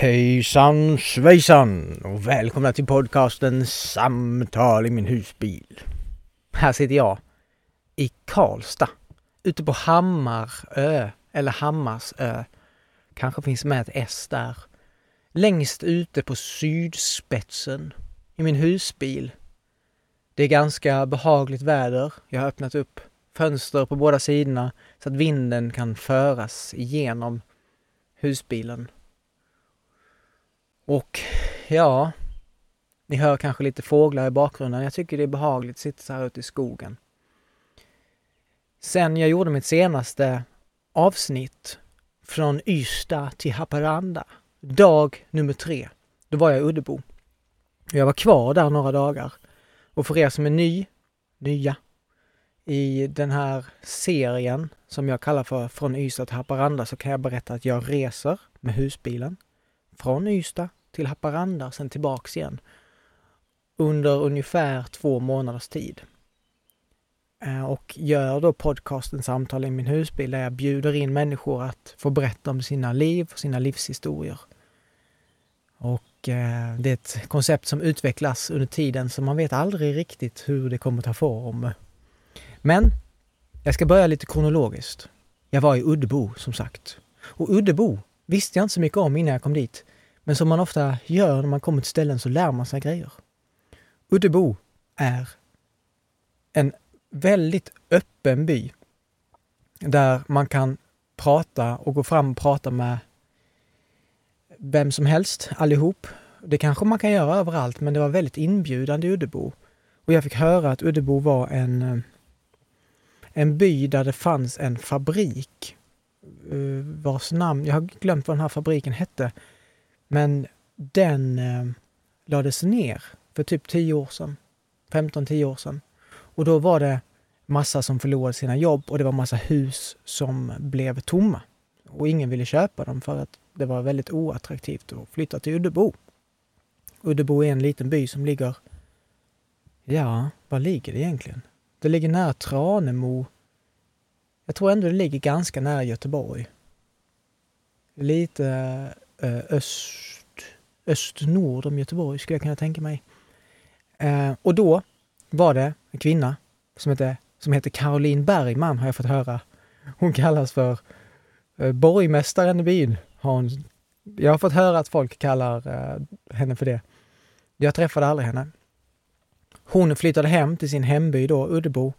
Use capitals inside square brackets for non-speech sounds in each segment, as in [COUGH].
Hejsan svejsan och välkomna till podcasten Samtal i min husbil. Här sitter jag i Karlstad, ute på Hammarö, eller Hammarsö. Kanske finns med ett S där. Längst ute på sydspetsen i min husbil. Det är ganska behagligt väder. Jag har öppnat upp fönster på båda sidorna så att vinden kan föras igenom husbilen. Och ja, ni hör kanske lite fåglar i bakgrunden. Jag tycker det är behagligt att sitta så här ute i skogen. Sen jag gjorde mitt senaste avsnitt från Ystad till Haparanda, dag nummer tre, då var jag i Uddebo. Jag var kvar där några dagar. Och för er som är ny, nya, i den här serien som jag kallar för Från Ystad till Haparanda så kan jag berätta att jag reser med husbilen från Ystad till Haparanda och sen tillbaks igen under ungefär två månaders tid. Eh, och gör då podcasten Samtal i min husbil där jag bjuder in människor att få berätta om sina liv och sina livshistorier. Och eh, det är ett koncept som utvecklas under tiden så man vet aldrig riktigt hur det kommer ta form. Men jag ska börja lite kronologiskt. Jag var i Uddebo som sagt. Och Uddebo visste jag inte så mycket om innan jag kom dit. Men som man ofta gör när man kommer till ställen så lär man sig grejer. Uddebo är en väldigt öppen by där man kan prata och gå fram och prata med vem som helst, allihop. Det kanske man kan göra överallt, men det var väldigt inbjudande i Uddebo. Och jag fick höra att Uddebo var en, eh, en by där det fanns en fabrik eh, vars namn, jag har glömt vad den här fabriken hette, men den eh, lades ner för typ 10 år sedan. 15-10 år sedan. Och då var det massa som förlorade sina jobb och det var massa hus som blev tomma. Och ingen ville köpa dem för att det var väldigt oattraktivt att flytta till Uddebo. Uddebo är en liten by som ligger... Ja, var ligger det egentligen? Det ligger nära Tranemo. Jag tror ändå det ligger ganska nära Göteborg. Lite Eh, öst, öst-nord om Göteborg skulle jag kunna tänka mig. Eh, och då var det en kvinna som heter, som heter Caroline Bergman har jag fått höra. Hon kallas för eh, borgmästaren i byn. Har hon, jag har fått höra att folk kallar eh, henne för det. Jag träffade aldrig henne. Hon flyttade hem till sin hemby då, Uddebo,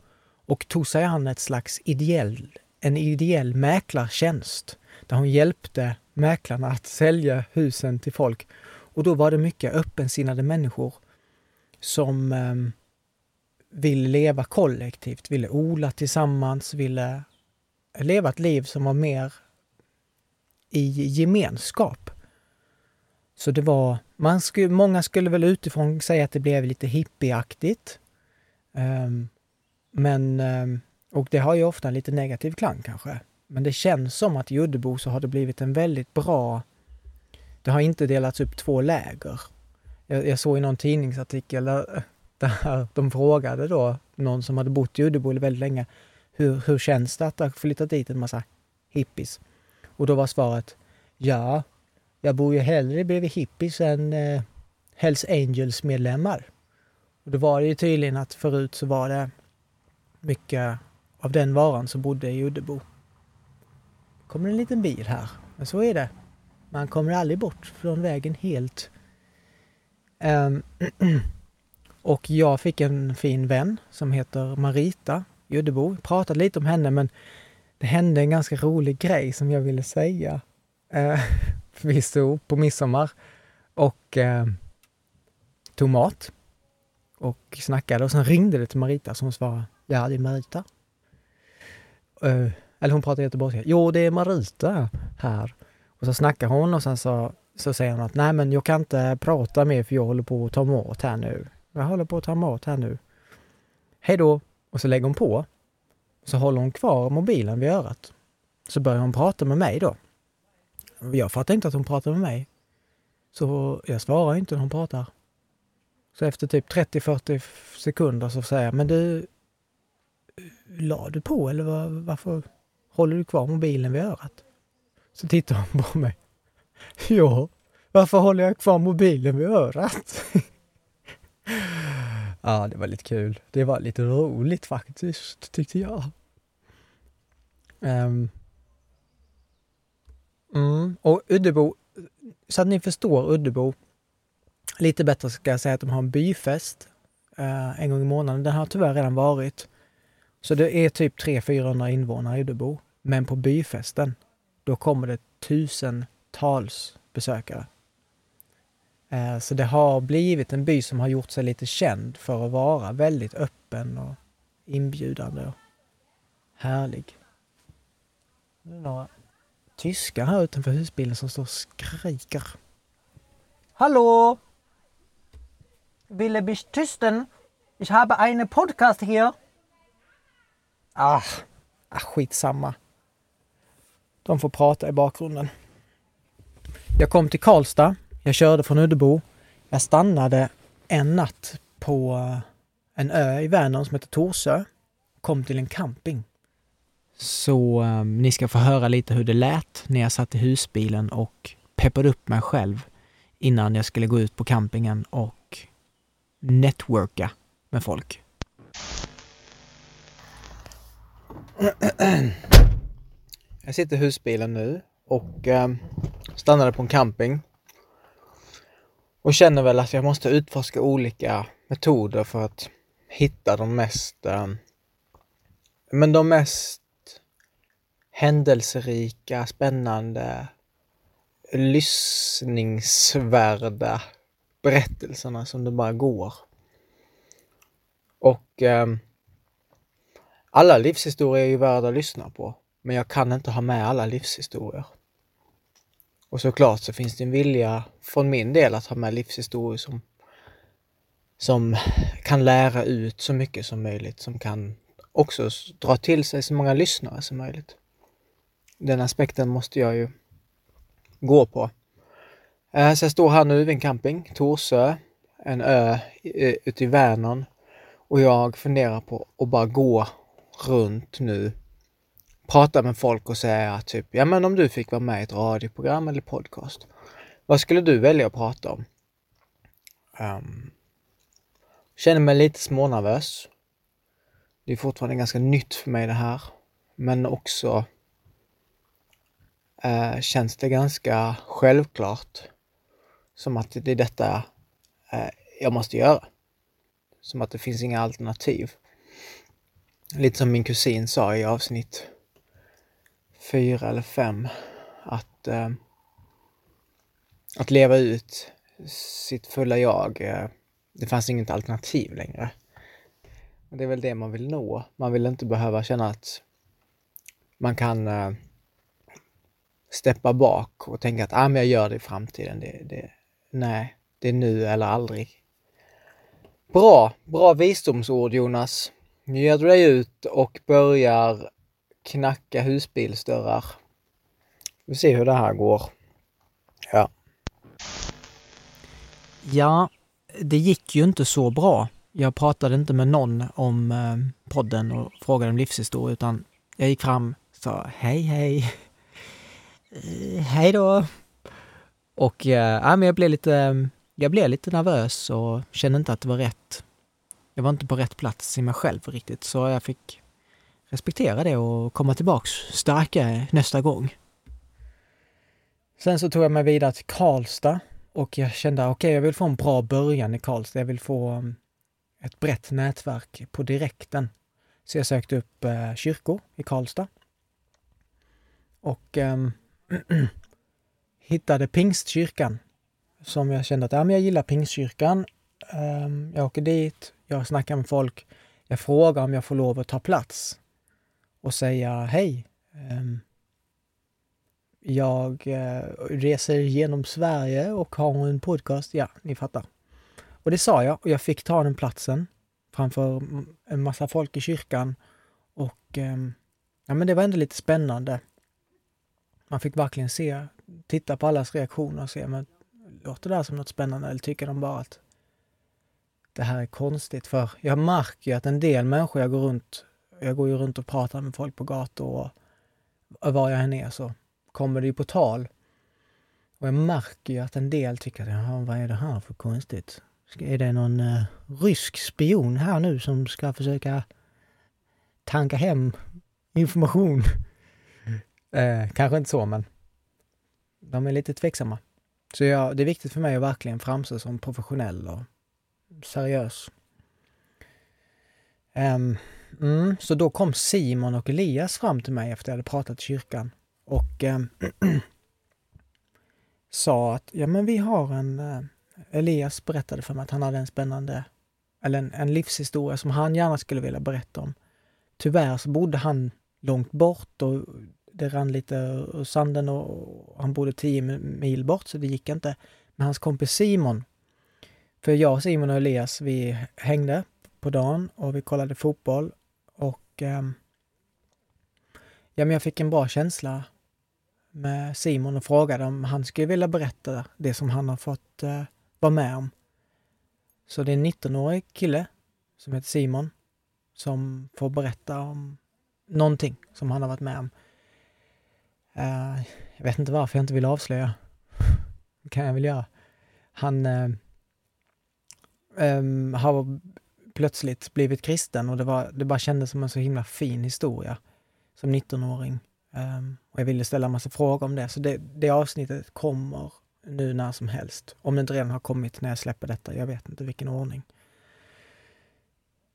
och tog sig an ett slags ideell, en ideell mäklartjänst där hon hjälpte mäklarna att sälja husen till folk. Och då var det mycket öppensinnade människor som eh, ville leva kollektivt, ville odla tillsammans, ville leva ett liv som var mer i gemenskap. Så det var, man skulle, många skulle väl utifrån säga att det blev lite hippieaktigt. Um, men, um, och det har ju ofta en lite negativ klang kanske. Men det känns som att i Uddebo så har det blivit en väldigt bra... Det har inte delats upp två läger. Jag, jag såg i någon tidningsartikel där, där de frågade då någon som hade bott i Uddebo väldigt länge. Hur, hur känns det att det har flyttat dit en massa hippies? Och då var svaret Ja, jag bor ju hellre bredvid hippies än eh, Hells Angels medlemmar. Och då var det ju tydligen att förut så var det mycket av den varan som bodde i Uddebo kommer en liten bil här. Men så är det. Man kommer aldrig bort från vägen helt. Um, [CLEARS THROAT] och jag fick en fin vän som heter Marita Juddebo. Pratade lite om henne men det hände en ganska rolig grej som jag ville säga. [LAUGHS] Uh, vi stod på midsommar och uh, tog mat och snackade och sen ringde det till Marita som svarade Ja, det är Marita. Uh, eller hon pratar göteborgska. Jo, det är Marita här. Och så snackar hon och sen så, så säger hon att nej men jag kan inte prata mer för jag håller på att ta mat här nu. Jag håller på att ta mat här nu. Hej då! Och så lägger hon på. Så håller hon kvar mobilen vid örat. Så börjar hon prata med mig då. Jag fattar inte att hon pratar med mig. Så jag svarar inte när hon pratar. Så efter typ 30-40 sekunder så säger jag, men du, la du på eller var, varför? Håller du kvar mobilen vid örat? Så tittar hon på mig. [LAUGHS] Ja, Varför håller jag kvar mobilen vid örat? [LAUGHS] ja, det var lite kul. Det var lite roligt faktiskt, tyckte jag. Um, mm, och Uddebo, så att ni förstår Uddebo lite bättre ska jag säga att de har en byfest eh, en gång i månaden. Den har tyvärr redan varit. Så det är typ 300-400 invånare i Uddebo. Men på byfesten, då kommer det tusentals besökare. Eh, så det har blivit en by som har gjort sig lite känd för att vara väldigt öppen och inbjudande och härlig. Nu är några tyskar här utanför husbilen som står och skriker. Hallå! Ville bist tysten? Ich habe eine Podcast hier. Ah, ah, skitsamma. De får prata i bakgrunden. Jag kom till Karlstad. Jag körde från Uddebo. Jag stannade en natt på eh, en ö i Vänern som heter Torsö. Kom till en camping. Så um, ni ska få höra lite hur det lät när jag satt i husbilen och peppade upp mig själv innan jag skulle gå ut på campingen och networka med folk. [CLEARS THROAT] Jag sitter i husbilen nu och eh, stannade på en camping och känner väl att jag måste utforska olika metoder för att hitta de mest eh, men de mest händelserika, spännande, lyssningsvärda berättelserna som det bara går. Och eh, alla livshistorier är ju värda att lyssna på, men jag kan inte ha med alla livshistorier. Och såklart så finns det en vilja från min del att ha med livshistorier som, som kan lära ut så mycket som möjligt, som kan också dra till sig så många lyssnare som möjligt den aspekten måste jag ju gå på. Eh, så jag står här nu vid en camping, Torsö, en ö eh, ute i Vänern och jag funderar på att bara gå runt nu, prata med folk och säga typ, ja men om du fick vara med i ett radioprogram eller podcast, vad skulle du välja att prata om? Um, känner mig lite smånervös. Det är fortfarande ganska nytt för mig det här, men också uh, känns det ganska självklart som att det är detta uh, jag måste göra. Som att det finns inga alternativ. Lite som min kusin sa i avsnitt fyra eller fem, att, eh, att leva ut sitt fulla jag, eh, det fanns inget alternativ längre. Och det är väl det man vill nå. Man vill inte behöva känna att man kan eh, steppa bak och tänka att ah, men jag gör det i framtiden. Det, det, nej, det är nu eller aldrig. Bra, bra visdomsord Jonas. Nu ger du dig ut och börjar knacka husbilsdörrar. Vi ser hur det här går. Ja. Ja, det gick ju inte så bra. Jag pratade inte med någon om eh, podden och frågade om livshistoria utan jag gick fram och sa hej hej. Eh, hej då! Och eh, ja, men jag blev lite, jag blev lite nervös och kände inte att det var rätt. Jag var inte på rätt plats i mig själv riktigt, så jag fick respektera det och komma tillbaks starkare nästa gång. Sen så tog jag mig vidare till Karlstad och jag kände okej, okay, jag vill få en bra början i Karlstad. Jag vill få um, ett brett nätverk på direkten. Så jag sökte upp eh, kyrkor i Karlstad. Och eh, [CLEARS THROAT] hittade Pingstkyrkan som jag kände att ja, men jag gillar Pingstkyrkan. Um, jag åker dit, jag snackar med folk. Jag frågar om jag får lov att ta plats och säga hej. Um, jag uh, reser genom Sverige och har en podcast. Ja, ni fattar. Och det sa jag och jag fick ta den platsen framför en massa folk i kyrkan. Och um, ja, men det var ändå lite spännande man fick verkligen se, titta på allas reaktioner och se, men låter det här som något spännande eller tycker de bara att det här är konstigt? För jag märker ju att en del människor jag går runt, jag går ju runt och pratar med folk på gator och var jag än är så kommer det ju på tal. Och jag märker ju att en del tycker att, vad är det här för konstigt? Är det någon uh, rysk spion här nu som ska försöka tanka hem information? uh, kanske inte så, men de är lite tveksamma. Så jag, det är viktigt för mig att verkligen framstå som professionell och seriös. Um, mm, så då kom Simon och Elias fram till mig efter jag hade pratat i kyrkan och um, [CLEARS THROAT] sa att ja men vi har en... Uh, Elias berättade för mig att han hade en spännande, eller en, en livshistoria som han gärna skulle vilja berätta om. Tyvärr så bodde han långt bort och det rann lite ur sanden och han bodde tio mil bort så det gick inte. Men hans kompis Simon, för jag, Simon och Elias, vi hängde på dagen och vi kollade fotboll och eh, ja, men jag fick en bra känsla med Simon och frågade om han skulle vilja berätta det som han har fått eh, vara med om. Så det är en 19-årig kille som heter Simon som får berätta om någonting som han har varit med om. Eh, jag vet inte varför jag inte vill avslöja. [LAUGHS] Det kan jag väl göra. Han eh, um, har plötsligt blivit kristen och det, var, det bara kändes som en så himla fin historia som 19-åring. Um, ehm, och jag ville ställa en massa frågor om det, så det, det avsnittet kommer nu när som helst. Om det inte redan har kommit när jag släpper detta. Jag vet inte vilken ordning.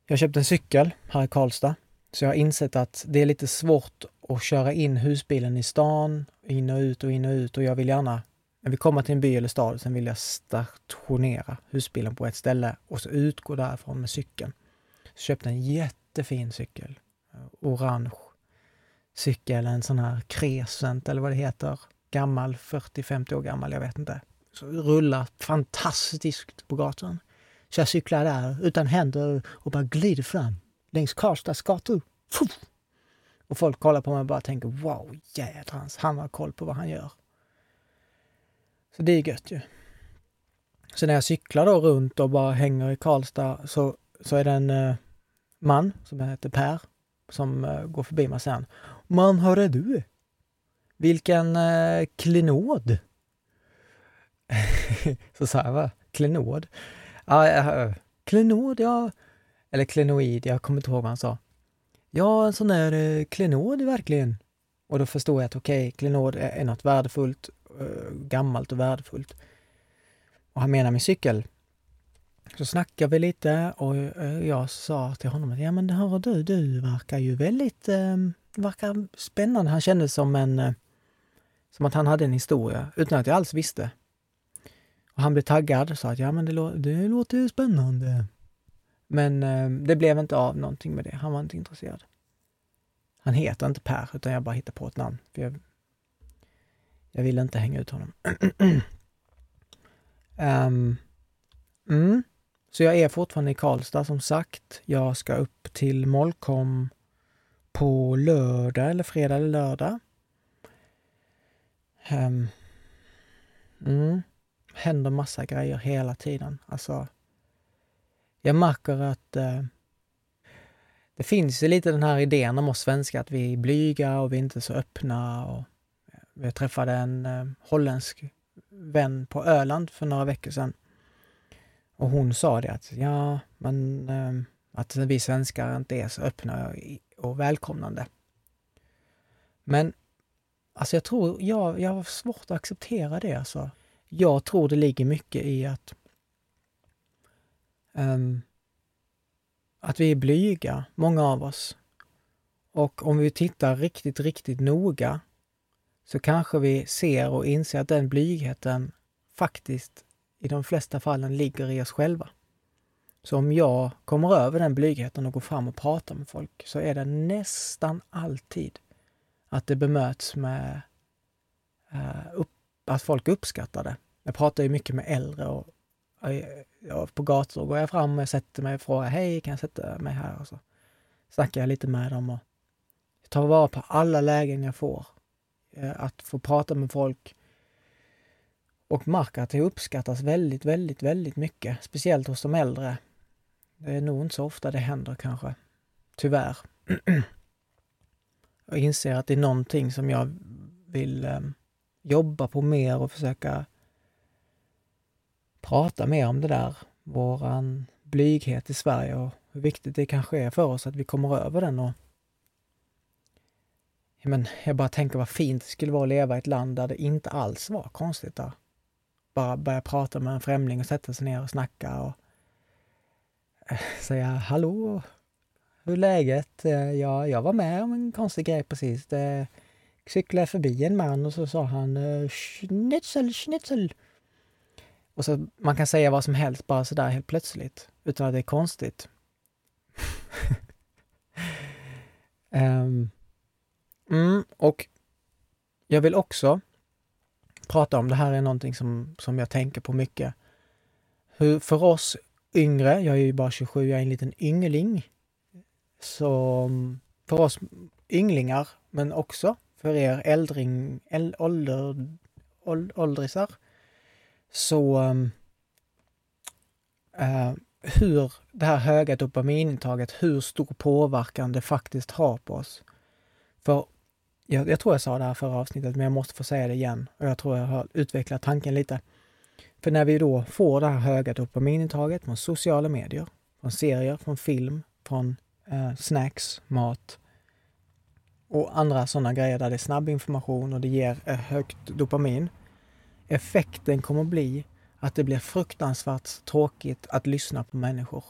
Jag köpte en cykel här i Karlstad. Så jag har insett att det är lite svårt att köra in husbilen i stan, in och ut och in och ut och jag vill gärna, när vi kommer till en by eller stad, sen vill jag stationera husbilen på ett ställe och så utgå därifrån med cykeln. Så köpte en jättefin cykel. Eh, orange cykel, en sån här Crescent eller vad det heter gammal, 40-50 år gammal, jag vet inte. Så rullar fantastiskt på gatan. Så jag cyklar där utan händer och bara glider fram längs Karlstads gator. Och folk kollar på mig och bara tänker wow, jädrans, han har koll på vad han gör. Så det är gött ju. Så när jag cyklar då runt och bara hänger i Karlstad så, så är det en uh, man som heter Per som uh, går förbi mig sen. Man, hör är du? Vilken eh, klenod! [LAUGHS] så sa jag, va? Klenod? Ja, äh, klenod, ja. Eller klenoid, jag kommer inte ihåg vad han sa. Ja, en sån där eh, klenod verkligen. Och då förstår jag att okej, okay, klenod är, är något värdefullt, Eh, gammalt och värdefullt. Och han menar min cykel. Så snackade vi lite och eh, jag sa till honom att ja men hör du, du verkar ju väldigt, eh, verkar spännande. Han kändes som en eh, som att han hade en historia utan att jag alls visste. Och han blev taggad och sa att ja men det, lå det låter ju spännande. Men eh, det blev inte av någonting med det. Han var inte intresserad. Han heter inte Per utan jag bara hittar på ett namn. För jag, jag ville inte hänga ut honom. um, [CLEARS THROAT] mm. Så jag är fortfarande i Karlstad som sagt. Jag ska upp till Molkom på lördag eller fredag eller lördag. Um, mm, händer massa grejer hela tiden. Alltså, jag märker att uh, det finns ju lite den här idén om oss svenskar att vi är blyga och vi är inte så öppna. Och, jag träffade en eh, holländsk vän på Öland för några veckor sedan. Och hon sa det att ja, men eh, att vi svenskar inte är så öppna och välkomnande. Men Alltså jag tror, jag, jag har svårt att acceptera det alltså. Jag tror det ligger mycket i att um, att vi är blyga, många av oss. Och om vi tittar riktigt, riktigt noga så kanske vi ser och inser att den blygheten faktiskt i de flesta fallen ligger i oss själva. Så om jag kommer över den blygheten och går fram och pratar med folk så är det nästan alltid att det bemöts med eh, upp, att folk uppskattar det. Jag pratar ju mycket med äldre och, eh, och på gator går jag fram och sätter mig och frågar hej, kan jag sätta mig här? Och så snackar jag lite med dem och tar vara på alla lägen jag får. Eh, att få prata med folk och märker att det uppskattas väldigt, väldigt, väldigt mycket. Speciellt hos de äldre. Det är nog inte så ofta det händer kanske. Tyvärr. [CLEARS THROAT] Jag inser att det är någonting som jag vill eh, jobba på mer och försöka prata mer om det där. Våran blyghet i Sverige och hur viktigt det kanske är för oss att vi kommer över den. Och, men jag bara tänker vad fint det skulle vara att leva i ett land där det inte alls var konstigt. att Bara börja prata med en främling och sätta sig ner och snacka och eh, säga hallå, hur är läget? Eh, ja, jag var med om en konstig grej precis. Det cyklade förbi en man och så sa han eh, schnitzel, schnitzel. Och så man kan säga vad som helst bara sådär helt plötsligt utan att det är konstigt. um, [LAUGHS] mm, och jag vill också prata om, det här är någonting som, som jag tänker på mycket. Hur för oss yngre, jag är ju bara 27, jag är en liten yngling. Så för oss ynglingar, men också för er äldring, äl, ålder, åldrisar, så äh, hur det här höga dopaminintaget, hur stor påverkan det faktiskt har på oss. För jag, jag tror jag sa det här förra avsnittet, men jag måste få säga det igen och jag tror jag har utvecklat tanken lite. För när vi då får det här höga dopaminintaget från sociala medier, från serier, från film, från eh, snacks, mat och andra sådana grejer där det är snabb information och det ger eh, högt dopamin. Effekten kommer bli att det blir fruktansvärt tråkigt att lyssna på människor.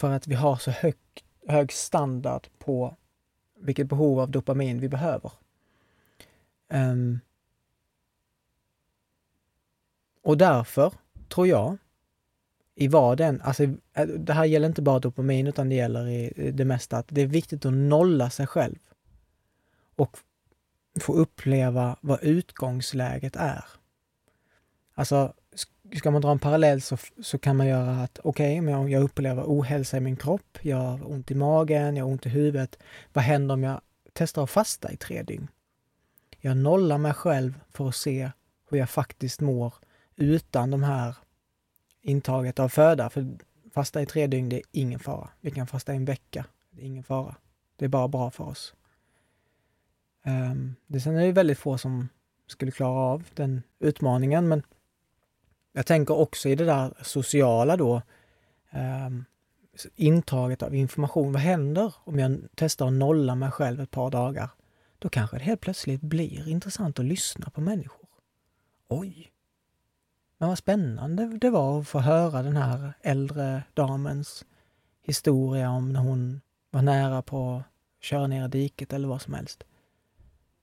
För att vi har så hög, hög standard på vilket behov av dopamin vi behöver. Um, och därför tror jag, i vad den, alltså eh, det här gäller inte bara dopamin utan det gäller i det mesta, att det är viktigt att nolla sig själv. Och få uppleva vad utgångsläget är. Alltså, ska man dra en parallell så, så kan man göra att okej, okay, jag, jag upplever ohälsa i min kropp, jag har ont i magen, jag har ont i huvudet. Vad händer om jag testar att fasta i tre dygn? Jag nollar mig själv för att se hur jag faktiskt mår utan de här intaget av föda. För fasta i tre dygn, det är ingen fara. Vi kan fasta i en vecka. Det är ingen fara. Det är bara bra för oss. Um, det, sen är det väldigt få som skulle klara av den utmaningen, men jag tänker också i det där sociala då, eh, intaget av information. Vad händer om jag testar att nolla mig själv ett par dagar? Då kanske det helt plötsligt blir intressant att lyssna på människor. Oj! Men vad spännande det var att få höra den här äldre damens historia om när hon var nära på att köra ner i diket eller vad som helst.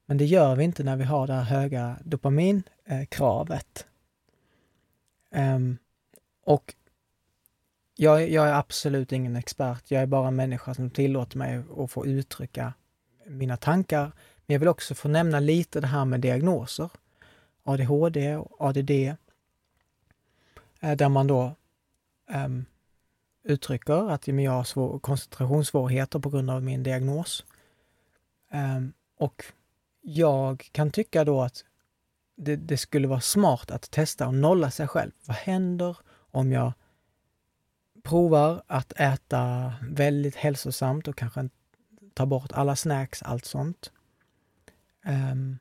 Men det gör vi inte när vi har det här höga dopaminkravet. Um, och jag, jag, är absolut ingen expert. Jag är bara en människa som tillåter mig att få uttrycka mina tankar. Men jag vill också få nämna lite det här med diagnoser. ADHD och ADD. Eh, där man då um, uttrycker att jag har svår, koncentrationssvårigheter på grund av min diagnos. Um, och jag kan tycka då att det, det, skulle vara smart att testa och nolla sig själv. Vad händer om jag provar att äta väldigt hälsosamt och kanske ta bort alla snacks, allt sånt. Um,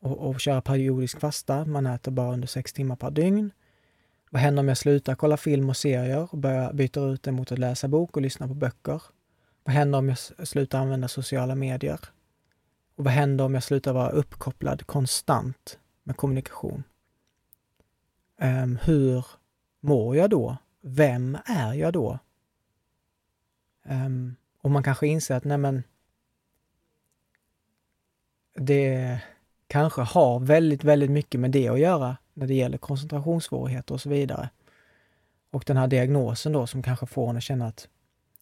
och, och köra periodisk fasta. Man äter bara under sex timmar per dygn. Vad händer om jag slutar kolla film och serier och börjar byta ut det mot att läsa bok och lyssna på böcker? Vad händer om jag slutar använda sociala medier? Och vad händer om jag slutar vara uppkopplad konstant med kommunikation? Um, hur mår jag då? Vem är jag då? Um, och man kanske inser att nej men det kanske har väldigt, väldigt mycket med det att göra när det gäller koncentrationssvårigheter och så vidare. Och den här diagnosen då som kanske får en att känna att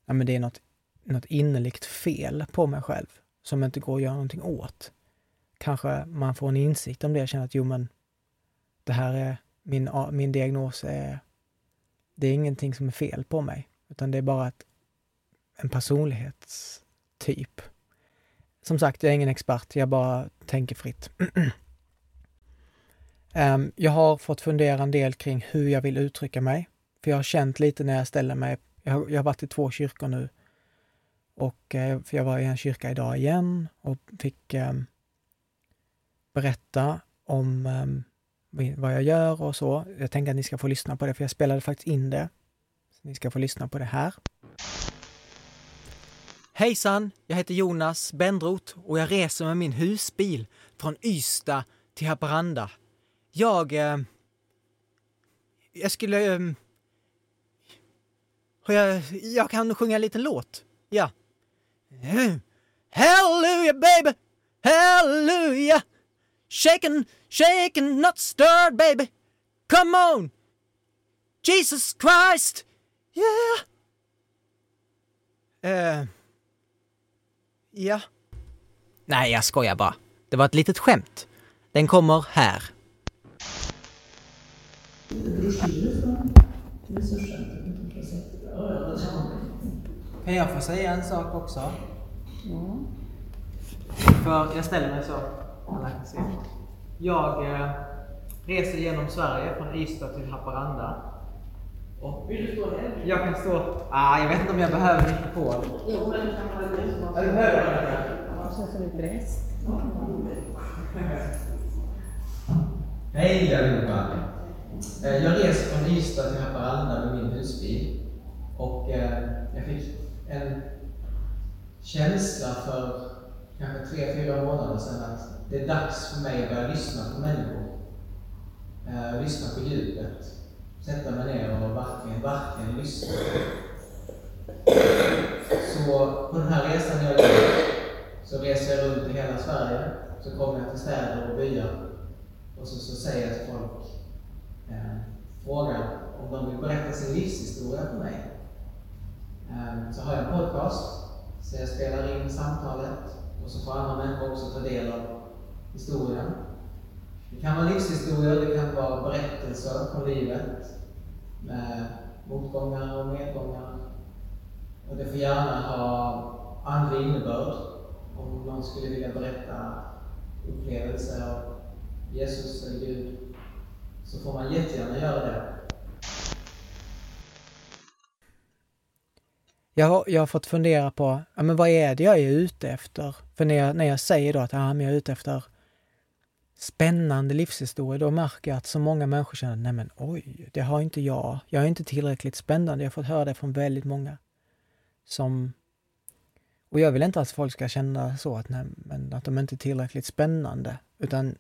ja, men det är något, något innerligt fel på mig själv som inte går att göra någonting åt. Kanske man får en insikt om det och känner att jo men det här är min, min diagnos är det är ingenting som är fel på mig, utan det är bara ett, en personlighetstyp. Som sagt, jag är ingen expert, jag bara tänker fritt. um, [CLEARS THROAT] jag har fått fundera en del kring hur jag vill uttrycka mig. För jag har känt lite när jag ställer mig, jag har, jag har varit i två kyrkor nu och eh, för jag var i en kyrka idag igen och fick um, berätta om um, vad jag gör och så. Jag tänker att ni ska få lyssna på det, för jag spelade faktiskt in det. Så ni ska få lyssna på det här. Hejsan! Jag heter Jonas Bendroth och jag reser med min husbil från Ystad till Haparanda. Jag... Eh, jag skulle... Eh, jag, jag kan sjunga en liten låt. Ja. Halleluja baby! Halleluja! Shaken, shaken, not stirred baby! Come on! Jesus Christ! Yeah! Uh, ja. Nej, jag skojar bara. Det var ett litet skämt. Den kommer här. Kan jag få säga en sak också? Ja. För jag ställer mig så. Jag eh, reser genom Sverige från Ystad till Haparanda. Och Vill du stå här? Jag kan stå... Ah, jag vet inte om jag behöver mikrofon. Jo, men du kan vara med. Du behöver det? Känns som ett bräst. Hej allihopa! Eh, jag reser från Ystad till Haparanda med min husbil. Och eh, jag fick en känsla för kanske tre, fyra månader sedan att det är dags för mig att börja lyssna på människor. Eh, lyssna på djupet. Sätta mig ner och verkligen, verkligen lyssna. Så på den här resan jag gör så reser jag runt i hela Sverige. Så kommer jag till städer och byar. Och så, så säger jag till folk, eh, frågar om de vill berätta sin livshistoria för mig. Eh, så har jag en podcast, så jag spelar in samtalet och så får andra människor också ta del av historien. Det kan vara livshistorier, det kan vara berättelser från livet med motgångar och medgångar. Och det får gärna ha andlig innebörd. Om någon skulle vilja berätta upplevelser av Jesus eller Gud så får man jättegärna göra det. Jag har, jag har fått fundera på, ja, men vad är det jag är ute efter? För när jag, när jag säger då att ja, men jag är ute efter spännande livshistoria, då märker jag att så många människor känner, nej men oj, det har inte jag. Jag är inte tillräckligt spännande. Jag har fått höra det från väldigt många. Som... Och jag vill inte att folk ska känna så, att, nej, men att de inte är tillräckligt spännande. Utan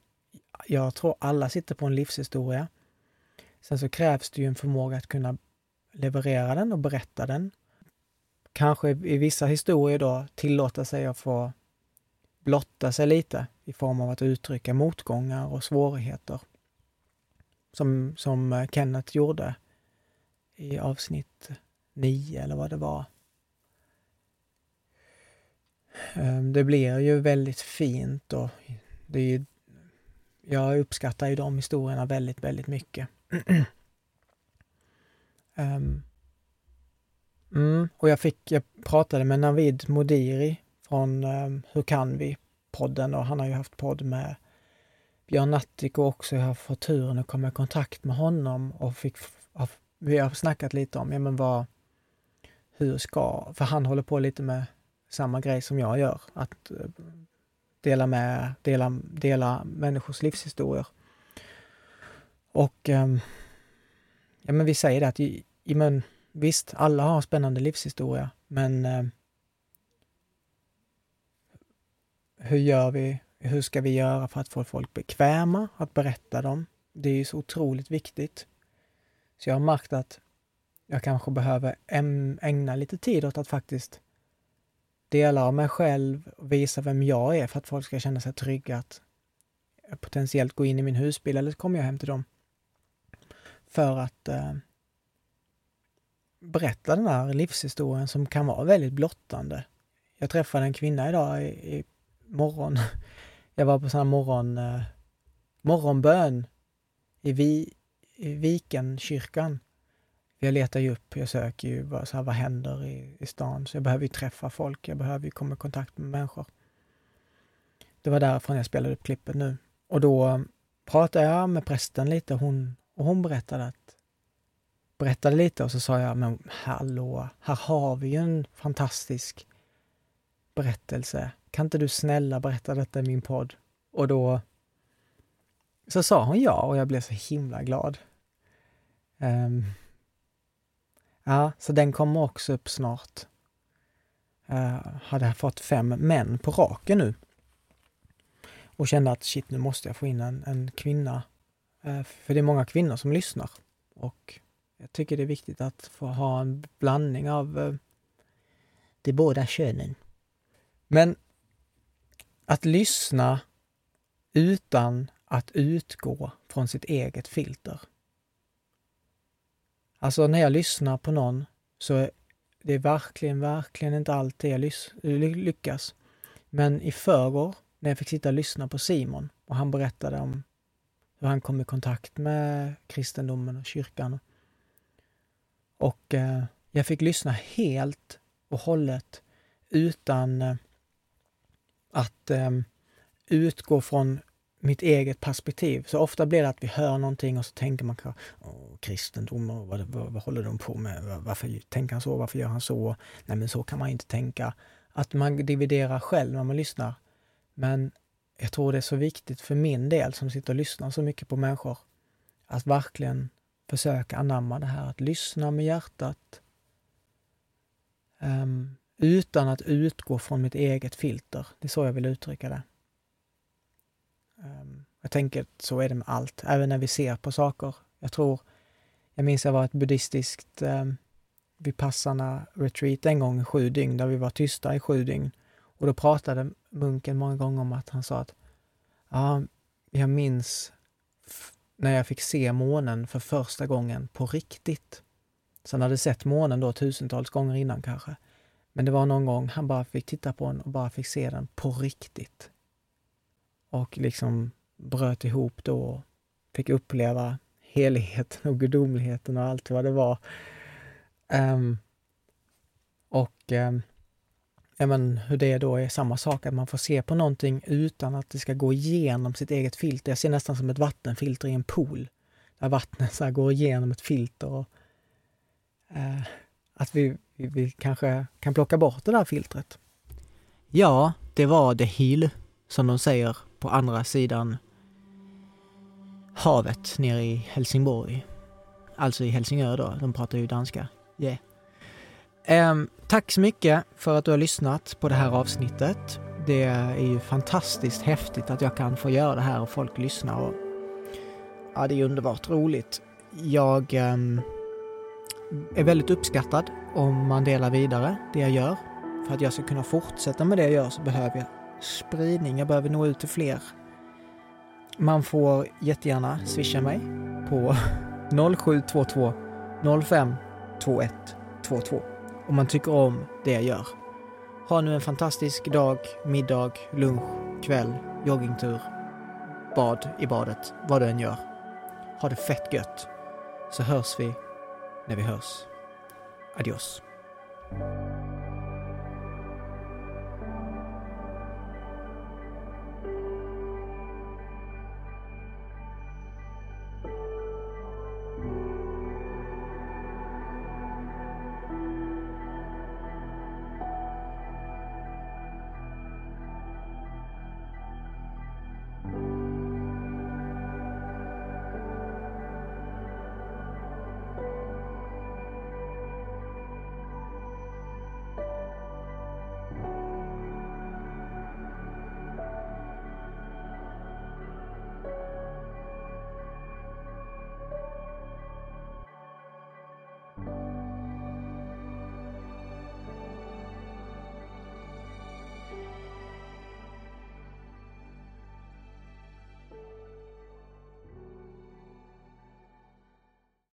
jag tror alla sitter på en livshistoria. Sen så krävs det ju en förmåga att kunna leverera den och berätta den kanske i vissa historier då tillåta sig att få blotta sig lite i form av att uttrycka motgångar och svårigheter. Som, som eh, Kenneth gjorde i avsnitt 9 eller vad det var. Ehm, det blir ju väldigt fint och det är ju, jag uppskattar ju de historierna väldigt, väldigt mycket. um, [CLEARS THROAT] Mm, och jag fick, jag pratade med Navid Modiri från um, Hur kan vi? podden och han har ju haft podd med Björn Natthiko också. Jag har fått turen att komma i kontakt med honom och fick, vi har snackat lite om, ja men vad, hur ska, för han håller på lite med samma grej som jag gör, att eh, dela med, dela, dela människors livshistorier. Och um, ja men vi säger det att i, i men, Visst, alla har en spännande livshistoria, men eh, hur gör vi? Hur ska vi göra för att få folk bekväma att berätta dem? Det är ju så otroligt viktigt. Så jag har märkt att jag kanske behöver ägna lite tid åt att faktiskt dela av mig själv och visa vem jag är för att folk ska känna sig trygga att potentiellt gå in i min husbil eller så kommer jag hem till dem. För att eh, berätta den här livshistorien som kan vara väldigt blottande. Jag träffade en kvinna idag i, i morgon. [LAUGHS] Jag var på sån här morgon, eh, morgonbön i, Vi, i Vikenkyrkan. Jag letar ju upp, jag söker ju bara så här, vad händer i, i stan? Så jag behöver ju träffa folk, jag behöver ju komma i kontakt med människor. Det var därifrån jag spelade upp klippet nu. Och då eh, pratade jag med prästen lite hon, och hon berättade att berättade lite och så sa jag, men hallå, här har vi ju en fantastisk berättelse. Kan inte du snälla berätta detta i min podd? Och då Så sa hon ja och jag blev så himla glad. Um, ja, så den kommer också upp snart. Uh, hade fått fem män på raken nu. Och kände att shit, nu måste jag få in en, en kvinna. Uh, för det är många kvinnor som lyssnar. Och jag tycker det är viktigt att få ha en blandning av eh, de båda könen. Men att lyssna utan att utgå från sitt eget filter. Alltså när jag lyssnar på någon så är det verkligen, verkligen inte alltid jag lyckas. Men i förrgår när jag fick sitta och lyssna på Simon och han berättade om hur han kom i kontakt med kristendomen och kyrkan. Och eh, jag fick lyssna helt och hållet utan eh, att eh, utgå från mitt eget perspektiv. Så ofta blir det att vi hör någonting och så tänker man kanske, kristendom, och vad, vad, vad håller de på med? Varför tänker han så? Varför gör han så? Nej, men så kan man inte tänka. Att man dividerar själv när man lyssnar. Men jag tror det är så viktigt för min del som sitter och lyssnar så mycket på människor, att verkligen försöka anamma det här, att lyssna med hjärtat um, utan att utgå från mitt eget filter. Det är så jag vill uttrycka det. Um, jag tänker att så är det med allt, även när vi ser på saker. Jag tror, jag minns jag var ett buddhistiskt um, vipassana retreat en gång i sju dygn, där vi var tysta i sju dygn. Och då pratade munken många gånger om att han sa att ja, jag minns när jag fick se månen för första gången på riktigt. Så han hade sett månen då tusentals gånger innan kanske. Men det var någon gång han bara fick titta på den och bara fick se den på riktigt. Och liksom bröt ihop då och fick uppleva heligheten och gudomligheten och allt vad det var. Um, och um, ja, men hur det då är samma sak, att man får se på någonting utan att det ska gå igenom sitt eget filter. Jag ser nästan som ett vattenfilter i en pool, där vattnet så går igenom ett filter. Och, eh, att vi, vi, vi, kanske kan plocka bort det där filtret. Ja, det var The Hill, som de säger på andra sidan havet nere i Helsingborg. Alltså i Helsingör då, de pratar ju danska. Yeah. Ehm, tack så mycket för att du har lyssnat på det här avsnittet. Det är ju fantastiskt häftigt att jag kan få göra det här och folk lyssnar. Och, ja, det är underbart roligt. Jag ehm, är väldigt uppskattad om man delar vidare det jag gör. För att jag ska kunna fortsätta med det jag gör så behöver jag spridning. Jag behöver nå ut till fler. Man får jättegärna swisha mig på 0722 05 2122 om man tycker om det jag gör. Ha nu en fantastisk dag, middag, lunch, kväll, joggingtur, bad i badet, vad du än gör. Ha det fett gött. Så hörs vi när vi hörs. Adios.